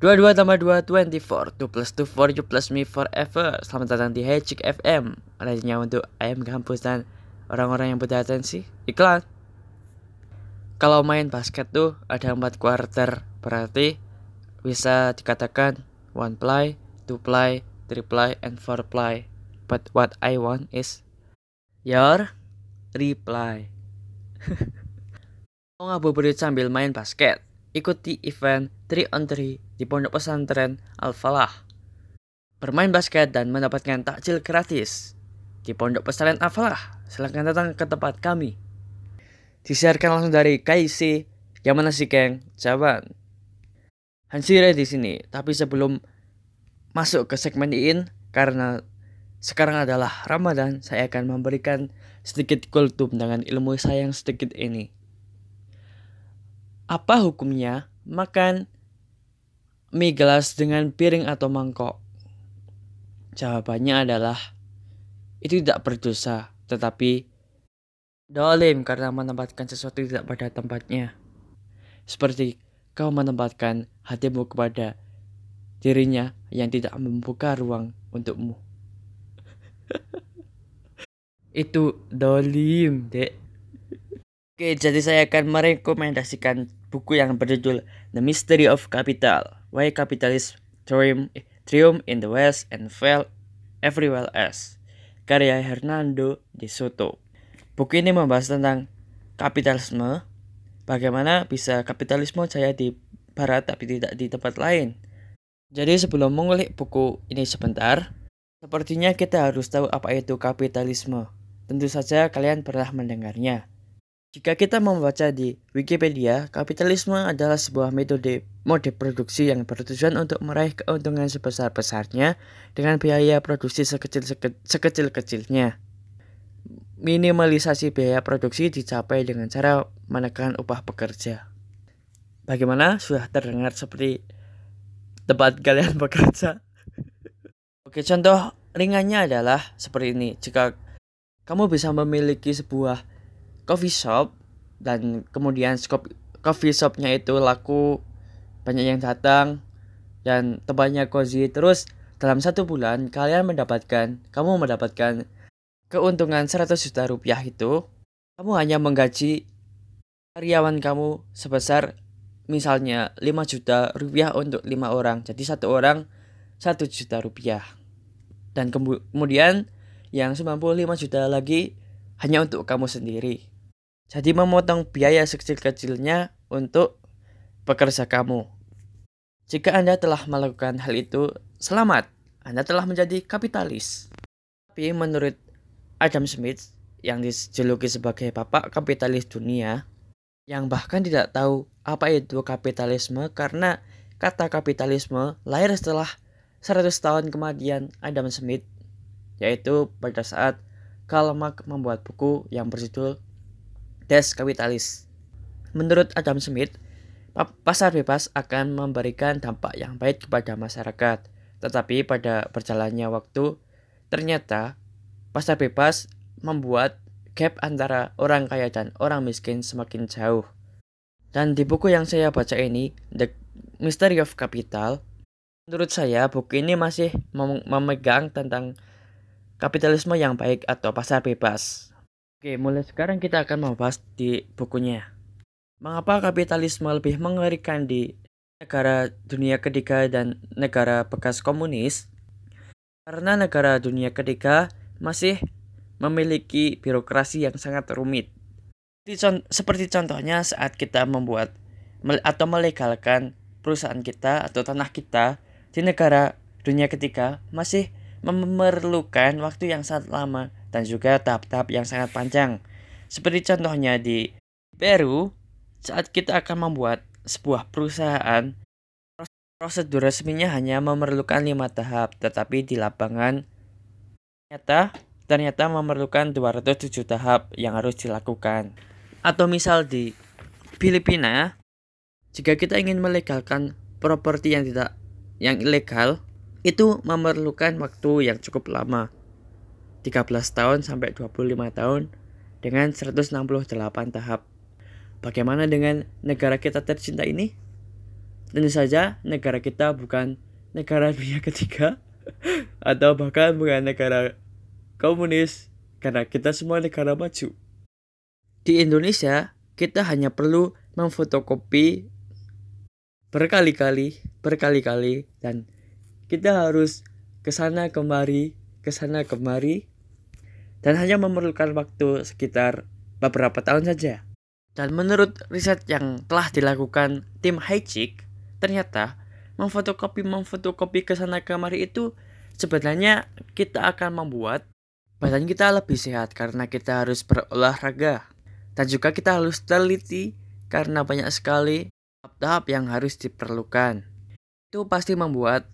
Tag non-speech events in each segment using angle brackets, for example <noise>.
Dua dua tambah dua twenty four two plus two for you plus me forever. Selamat datang di Hecik FM. Radionya untuk ayam kampus dan orang-orang yang berdatensi. Iklan. Kalau main basket tuh ada empat quarter, berarti bisa dikatakan one play, two play, three play, and four play. But what I want is your reply. <laughs> Ngabuburit sambil main basket? Ikuti event 3 on 3 di Pondok Pesantren Al-Falah. Bermain basket dan mendapatkan takjil gratis di Pondok Pesantren Al-Falah. Silahkan datang ke tempat kami. Disiarkan langsung dari KIC yang mana si Keng, Jawan. Hansire di sini, tapi sebelum masuk ke segmen in karena sekarang adalah Ramadan, saya akan memberikan sedikit kultum dengan ilmu saya yang sedikit ini. Apa hukumnya makan mie gelas dengan piring atau mangkok? Jawabannya adalah itu tidak berdosa, tetapi dolim karena menempatkan sesuatu tidak pada tempatnya. Seperti kau menempatkan hatimu kepada dirinya yang tidak membuka ruang untukmu. <laughs> itu dolim, dek. Oke, jadi saya akan merekomendasikan buku yang berjudul The Mystery of Capital, Why Capitalism Triumph, in the West and Fell Everywhere Else, karya Hernando de Soto. Buku ini membahas tentang kapitalisme, bagaimana bisa kapitalisme jaya di barat tapi tidak di tempat lain. Jadi sebelum mengulik buku ini sebentar, sepertinya kita harus tahu apa itu kapitalisme. Tentu saja kalian pernah mendengarnya. Jika kita membaca di Wikipedia, kapitalisme adalah sebuah metode mode produksi yang bertujuan untuk meraih keuntungan sebesar-besarnya dengan biaya produksi sekecil-kecilnya. Minimalisasi biaya produksi dicapai dengan cara menekan upah pekerja. Bagaimana? Sudah terdengar seperti tempat kalian <laughs> bekerja? Oke, contoh ringannya adalah seperti ini. Jika kamu bisa memiliki sebuah coffee shop dan kemudian coffee shopnya itu laku banyak yang datang dan tempatnya cozy. Terus dalam satu bulan kalian mendapatkan kamu mendapatkan keuntungan 100 juta rupiah itu. Kamu hanya menggaji karyawan kamu sebesar misalnya 5 juta rupiah untuk lima orang. Jadi satu orang satu juta rupiah. Dan kemudian yang 95 juta lagi hanya untuk kamu sendiri jadi memotong biaya sekecil-kecilnya untuk pekerja kamu. Jika Anda telah melakukan hal itu, selamat. Anda telah menjadi kapitalis. Tapi menurut Adam Smith yang dijuluki sebagai bapak kapitalis dunia, yang bahkan tidak tahu apa itu kapitalisme karena kata kapitalisme lahir setelah 100 tahun kemudian Adam Smith, yaitu pada saat Karl Marx membuat buku yang berjudul Des Kapitalis. Menurut Adam Smith, pasar bebas akan memberikan dampak yang baik kepada masyarakat. Tetapi pada berjalannya waktu, ternyata pasar bebas membuat gap antara orang kaya dan orang miskin semakin jauh. Dan di buku yang saya baca ini, The Mystery of Capital, menurut saya buku ini masih memegang tentang kapitalisme yang baik atau pasar bebas. Oke, mulai sekarang kita akan membahas di bukunya. Mengapa kapitalisme lebih mengerikan di negara dunia ketiga dan negara bekas komunis? Karena negara dunia ketiga masih memiliki birokrasi yang sangat rumit. Seperti contohnya saat kita membuat atau melegalkan perusahaan kita atau tanah kita di negara dunia ketiga masih memerlukan waktu yang sangat lama dan juga tahap-tahap yang sangat panjang. Seperti contohnya di Peru, saat kita akan membuat sebuah perusahaan, prosedur resminya hanya memerlukan lima tahap, tetapi di lapangan ternyata ternyata memerlukan 207 tahap yang harus dilakukan. Atau misal di Filipina, jika kita ingin melegalkan properti yang tidak yang ilegal, itu memerlukan waktu yang cukup lama. 13 tahun sampai 25 tahun dengan 168 tahap. bagaimana dengan negara kita tercinta ini? Tentu saja negara kita bukan negara dunia ketiga <laughs> atau bahkan bukan negara komunis karena kita semua negara maju. Di Indonesia, kita hanya perlu memfotokopi berkali-kali, berkali-kali dan kita harus ke sana kemari, ke sana kemari dan hanya memerlukan waktu sekitar beberapa tahun saja. Dan menurut riset yang telah dilakukan tim Hijik, ternyata memfotokopi memfotokopi ke sana kemari itu sebenarnya kita akan membuat badan kita lebih sehat karena kita harus berolahraga dan juga kita harus teliti karena banyak sekali tahap-tahap yang harus diperlukan. Itu pasti membuat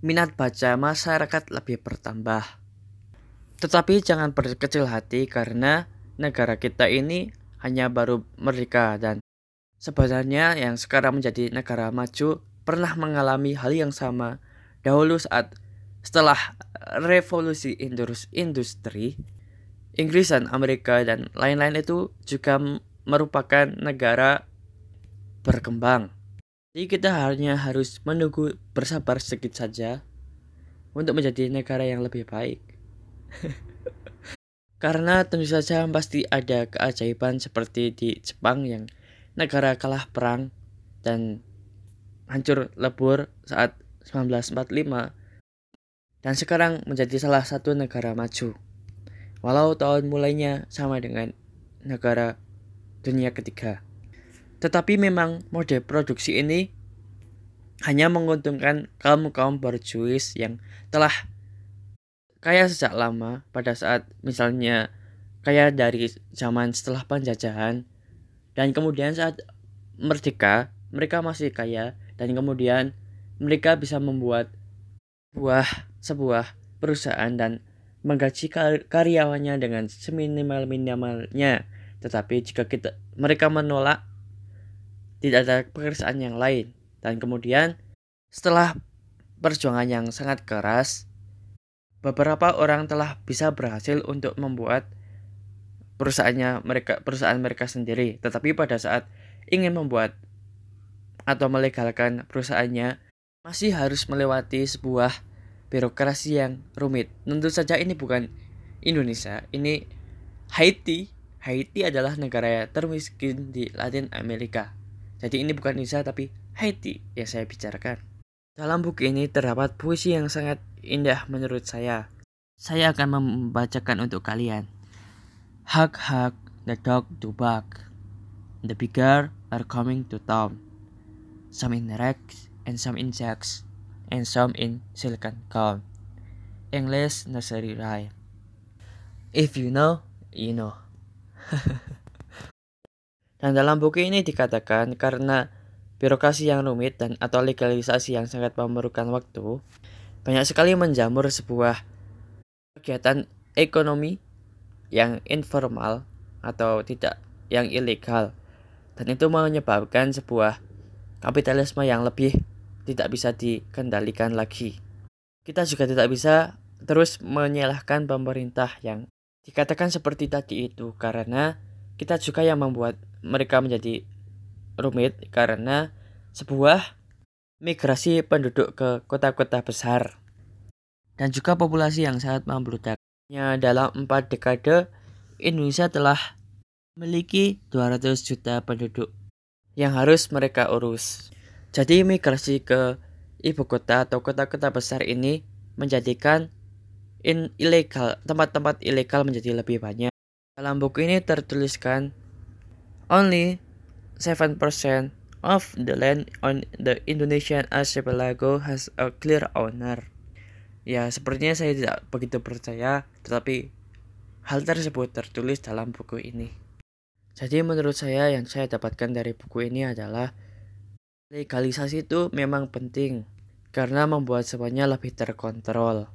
minat baca masyarakat lebih bertambah. Tetapi jangan berkecil hati karena negara kita ini hanya baru merdeka dan sebenarnya yang sekarang menjadi negara maju pernah mengalami hal yang sama dahulu saat setelah revolusi industri Inggris dan Amerika dan lain-lain itu juga merupakan negara berkembang. Jadi kita hanya harus menunggu bersabar sedikit saja untuk menjadi negara yang lebih baik. <laughs> Karena tentu saja pasti ada keajaiban seperti di Jepang yang negara kalah perang dan hancur lebur saat 1945 dan sekarang menjadi salah satu negara maju. Walau tahun mulainya sama dengan negara dunia ketiga. Tetapi memang mode produksi ini hanya menguntungkan kaum-kaum berjuis yang telah kaya sejak lama pada saat misalnya kaya dari zaman setelah penjajahan dan kemudian saat merdeka mereka masih kaya dan kemudian mereka bisa membuat sebuah sebuah perusahaan dan menggaji karyawannya dengan seminimal-minimalnya. Tetapi jika kita mereka menolak tidak ada pekerjaan yang lain. Dan kemudian setelah perjuangan yang sangat keras, beberapa orang telah bisa berhasil untuk membuat perusahaannya mereka perusahaan mereka sendiri. Tetapi pada saat ingin membuat atau melegalkan perusahaannya masih harus melewati sebuah birokrasi yang rumit. Tentu saja ini bukan Indonesia, ini Haiti. Haiti adalah negara termiskin di Latin Amerika. Jadi ini bukan Indonesia tapi Haiti yang saya bicarakan. Dalam buku ini terdapat puisi yang sangat indah menurut saya. Saya akan membacakan untuk kalian. Hug hug the dog to bark. The bigger are coming to town. Some in wrecks and some in jacks and some in silicon calm. English nursery rhyme. If you know, you know. <laughs> Dan dalam buku ini dikatakan karena birokrasi yang rumit dan atau legalisasi yang sangat memerlukan waktu, banyak sekali menjamur sebuah kegiatan ekonomi yang informal atau tidak yang ilegal. Dan itu menyebabkan sebuah kapitalisme yang lebih tidak bisa dikendalikan lagi. Kita juga tidak bisa terus menyalahkan pemerintah yang dikatakan seperti tadi itu karena kita juga yang membuat mereka menjadi rumit karena sebuah migrasi penduduk ke kota-kota besar dan juga populasi yang sangat membludak. Dalam empat dekade, Indonesia telah memiliki 200 juta penduduk yang harus mereka urus. Jadi migrasi ke ibu kota atau kota-kota besar ini menjadikan in ilegal tempat-tempat ilegal menjadi lebih banyak. Dalam buku ini tertuliskan Only 7% of the land on the Indonesian archipelago has a clear owner. Ya, sepertinya saya tidak begitu percaya, tetapi hal tersebut tertulis dalam buku ini. Jadi menurut saya yang saya dapatkan dari buku ini adalah legalisasi itu memang penting karena membuat semuanya lebih terkontrol.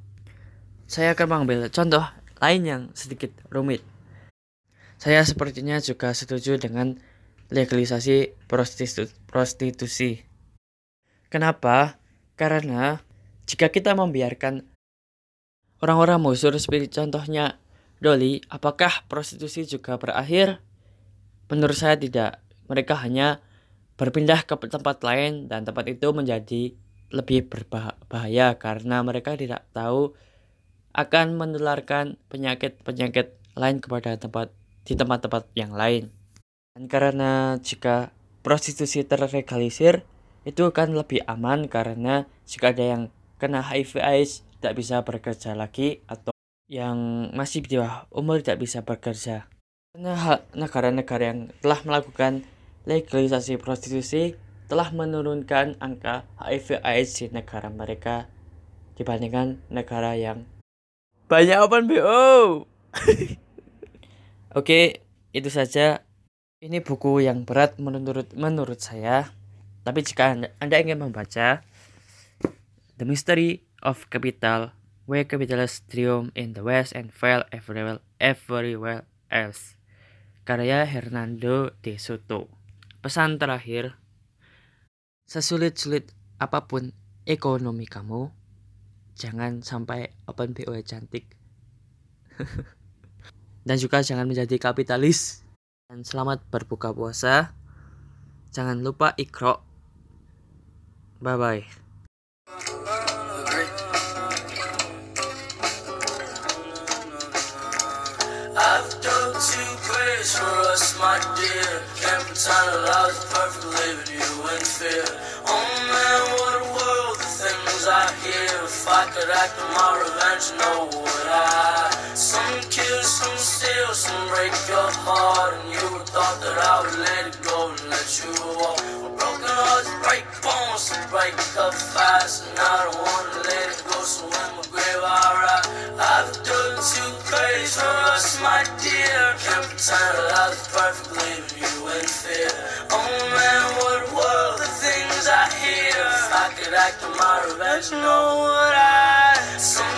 Saya akan mengambil contoh lain yang sedikit rumit. Saya sepertinya juga setuju dengan legalisasi prostitu prostitusi. Kenapa? Karena jika kita membiarkan orang-orang musur seperti contohnya Dolly, apakah prostitusi juga berakhir? Menurut saya tidak. mereka hanya berpindah ke tempat lain dan tempat itu menjadi lebih berbahaya karena mereka tidak tahu akan menularkan penyakit-penyakit lain kepada tempat di tempat-tempat yang lain. Dan karena jika prostitusi terlegalisir itu kan lebih aman karena jika ada yang kena HIV AIDS tidak bisa bekerja lagi atau yang masih di bawah umur tidak bisa bekerja. Karena negara-negara yang telah melakukan legalisasi prostitusi telah menurunkan angka HIV AIDS di negara mereka dibandingkan negara yang banyak open BO. <laughs> Oke, itu saja. Ini buku yang berat menurut menurut saya. Tapi jika Anda, anda ingin membaca The Mystery of Capital, Where Capitalists Triumph in the West and Fail Everywhere, everywhere Else, karya Hernando de Soto. Pesan terakhir, sesulit-sulit apa pun ekonomi kamu, jangan sampai open BO cantik. <laughs> Dan juga jangan menjadi kapitalis. Dan selamat berbuka puasa. Jangan lupa ikro. In fear. Oh I could act on my revenge, know what I? Some kill, some steal, some break your heart. And you thought that I would let it go and let you walk. Well, broken hearts break bones, so break up fast. And I don't wanna let it go, so in my grave I ride. I've done too crazy for us, my dear. Can't pretend I was perfect, leaving you in fear. Oh man, what a world, the things I hear. If I could act on my revenge, know what I? Some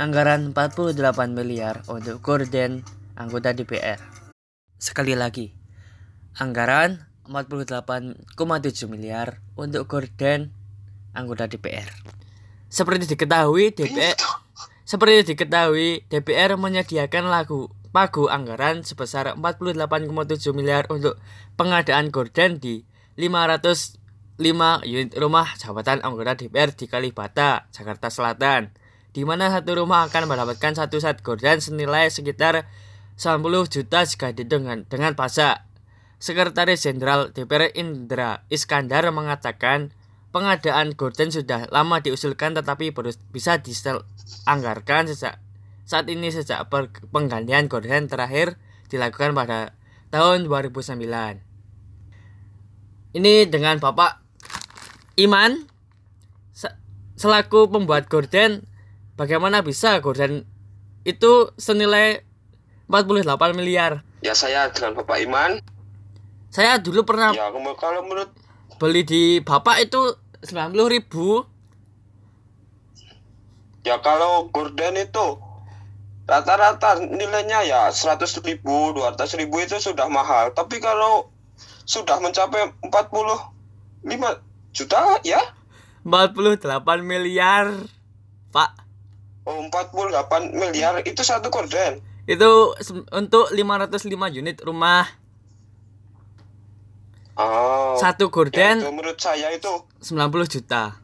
Anggaran 48 miliar untuk Gordon anggota DPR Sekali lagi Anggaran 48,7 miliar untuk Gordon anggota DPR Seperti diketahui DPR seperti diketahui, DPR menyediakan lagu pagu anggaran sebesar 48,7 miliar untuk pengadaan gorden di 505 unit rumah jabatan anggota DPR di Kalibata, Jakarta Selatan, di mana satu rumah akan mendapatkan satu set gorden senilai sekitar 90 juta jika dengan dengan pajak. Sekretaris Jenderal DPR Indra Iskandar mengatakan pengadaan gorden sudah lama diusulkan tetapi baru bisa dianggarkan sejak saat ini sejak penggantian gorden terakhir dilakukan pada tahun 2009. Ini dengan Bapak Iman selaku pembuat gorden bagaimana bisa gorden itu senilai 48 miliar. Ya saya dengan Bapak Iman. Saya dulu pernah Ya kalau menurut beli di Bapak itu 90 ribu. Ya kalau gorden itu rata-rata nilainya ya 100 ribu 200 ribu itu sudah mahal tapi kalau sudah mencapai 45 juta ya 48 miliar pak oh 48 miliar itu satu korden. Itu untuk 505 unit rumah. Oh. Satu gorden ya menurut saya itu 90 juta.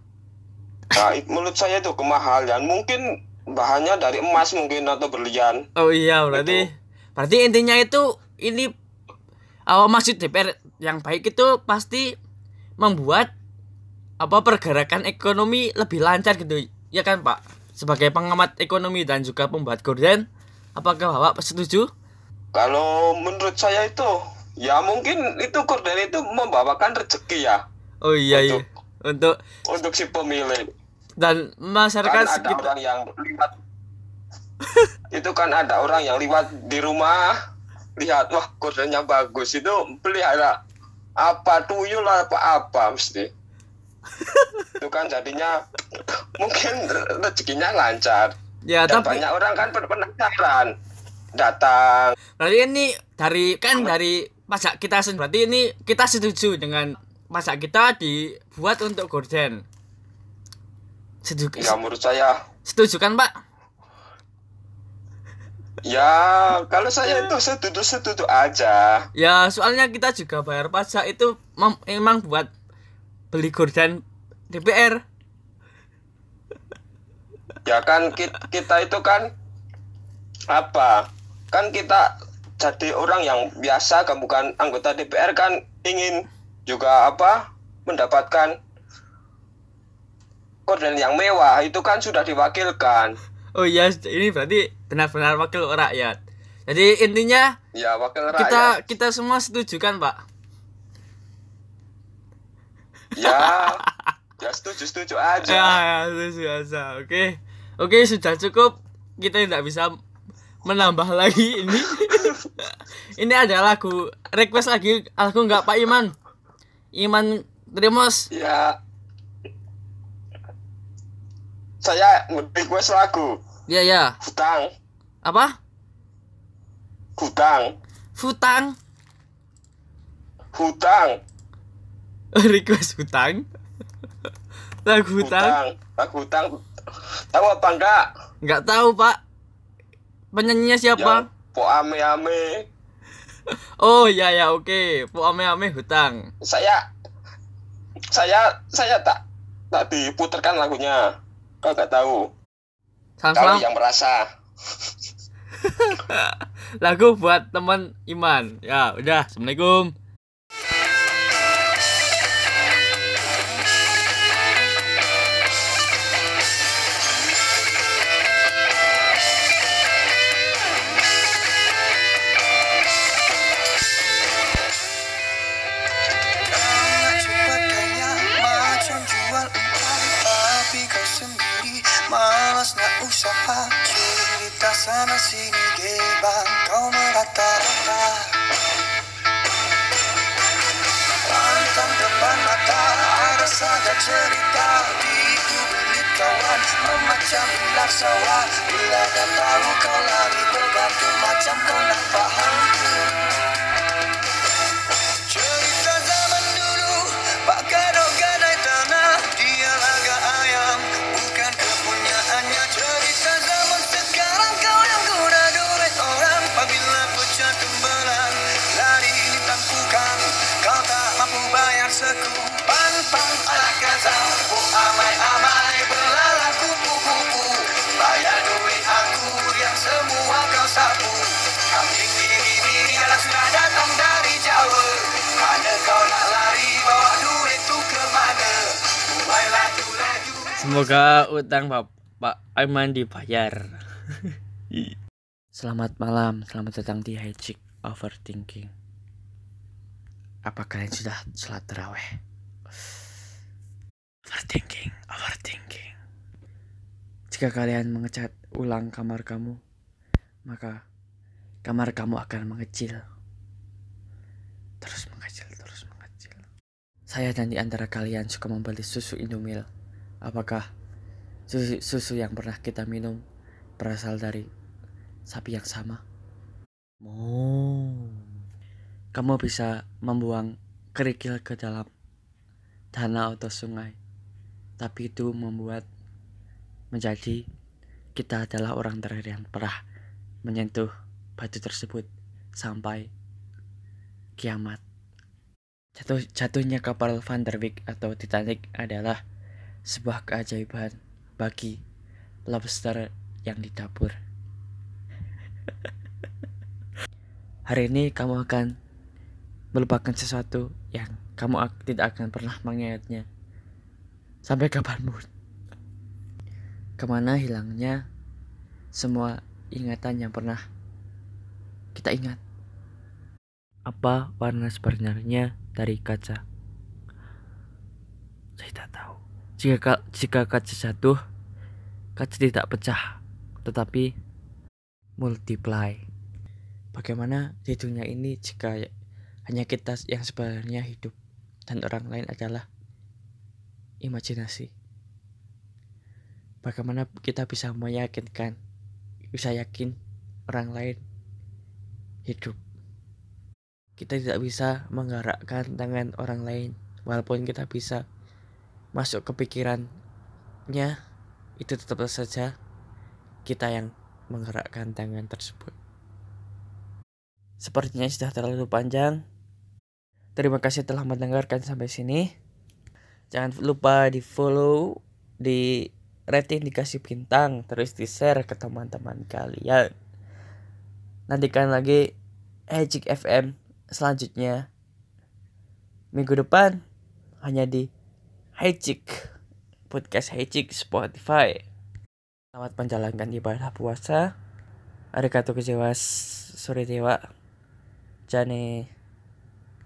Nah, menurut saya itu kemahalan mungkin bahannya dari emas mungkin atau berlian. Oh iya berarti itu. berarti intinya itu ini oh, maksud DPR yang baik itu pasti membuat apa pergerakan ekonomi lebih lancar gitu. Ya kan Pak sebagai pengamat ekonomi dan juga pembuat gorden apakah Bapak setuju? Kalau menurut saya itu ya mungkin itu gorden itu membawakan rezeki ya. Oh iya untuk, iya. Untuk untuk si pemilik. Dan masyarakat kan ada sekitar... orang yang lihat. <laughs> Itu kan ada orang yang lihat di rumah lihat wah gordennya bagus. Itu pelihara apa tuyul apa apa mesti itu kan jadinya mungkin rezekinya lancar Ya dan tapi banyak orang kan pen- penasaran datang berarti ini dari kan dari pajak kita sendiri. Berarti ini kita setuju dengan pajak kita dibuat untuk gorden. Setuju, ya menurut saya setuju kan Pak? ya kalau saya itu setuju setuju aja Ya soalnya kita juga bayar pajak itu emang buat beli gorden DPR. ya kan kita, kita itu kan apa kan kita jadi orang yang biasa kan bukan anggota DPR kan ingin juga apa mendapatkan korden yang mewah itu kan sudah diwakilkan Oh iya, ini berarti benar-benar wakil rakyat. Jadi intinya ya wakil rakyat kita kita semua setuju kan Pak? Ya <laughs> ya setuju setuju aja Ya, ya, setuju aja. Oke. Oke, sudah cukup. Kita tidak bisa menambah lagi ini. <laughs> ini ada lagu request lagi lagu enggak Pak Iman? Iman Trimos. ya saya request lagu Ya ya. hutang Apa? hutang Futang. hutang <laughs> request hutang. lagu hutang. lagu hutang tahu apa enggak Enggak tahu, Pak. Penyanyinya siapa? yang po ame ame Oh iya ya oke, Bu Ame Ame hutang. saya saya saya tak tak diputarkan lagunya kau nggak tahu salam. yang merasa <laughs> Lagu buat teman Iman. Ya udah, assalamualaikum. Semoga utang Bapak Iman dibayar. <laughs> Selamat malam, selamat datang di Hijik Overthinking. Apa kalian sudah sholat terawih? Overthinking, overthinking. Jika kalian mengecat ulang kamar kamu, maka kamar kamu akan mengecil. Terus mengecil, terus mengecil. Saya dan di antara kalian suka membeli susu Indomil. Apakah susu, susu yang pernah kita minum berasal dari sapi yang sama? Oh. Kamu bisa membuang kerikil ke dalam danau atau sungai. Tapi itu membuat menjadi kita adalah orang terakhir yang pernah menyentuh batu tersebut sampai kiamat. Jatuh, jatuhnya kapal Van der Wijk atau Titanic adalah sebuah keajaiban bagi lobster yang di dapur. Hari ini kamu akan melupakan sesuatu yang kamu ak- tidak akan pernah mengingatnya sampai kapan pun. Ke mana hilangnya semua ingatan yang pernah kita ingat? Apa warna sebenarnya dari kaca? Saya tidak tahu. Jika ka- jika kaca jatuh, kaca tidak pecah, tetapi multiply. Bagaimana di dunia ini jika hanya kita yang sebenarnya hidup dan orang lain adalah imajinasi. Bagaimana kita bisa meyakinkan, bisa yakin orang lain hidup. Kita tidak bisa menggerakkan tangan orang lain, walaupun kita bisa masuk ke pikirannya, itu tetap saja kita yang menggerakkan tangan tersebut. Sepertinya sudah terlalu panjang. Terima kasih telah mendengarkan sampai sini. Jangan lupa di follow, di rating dikasih bintang, terus di share ke teman-teman kalian. Nantikan lagi Hejik FM selanjutnya minggu depan hanya di Hejik podcast Hejik Spotify. Selamat menjalankan ibadah puasa. Arigatou gozaimasu. Sore dewa. Jane.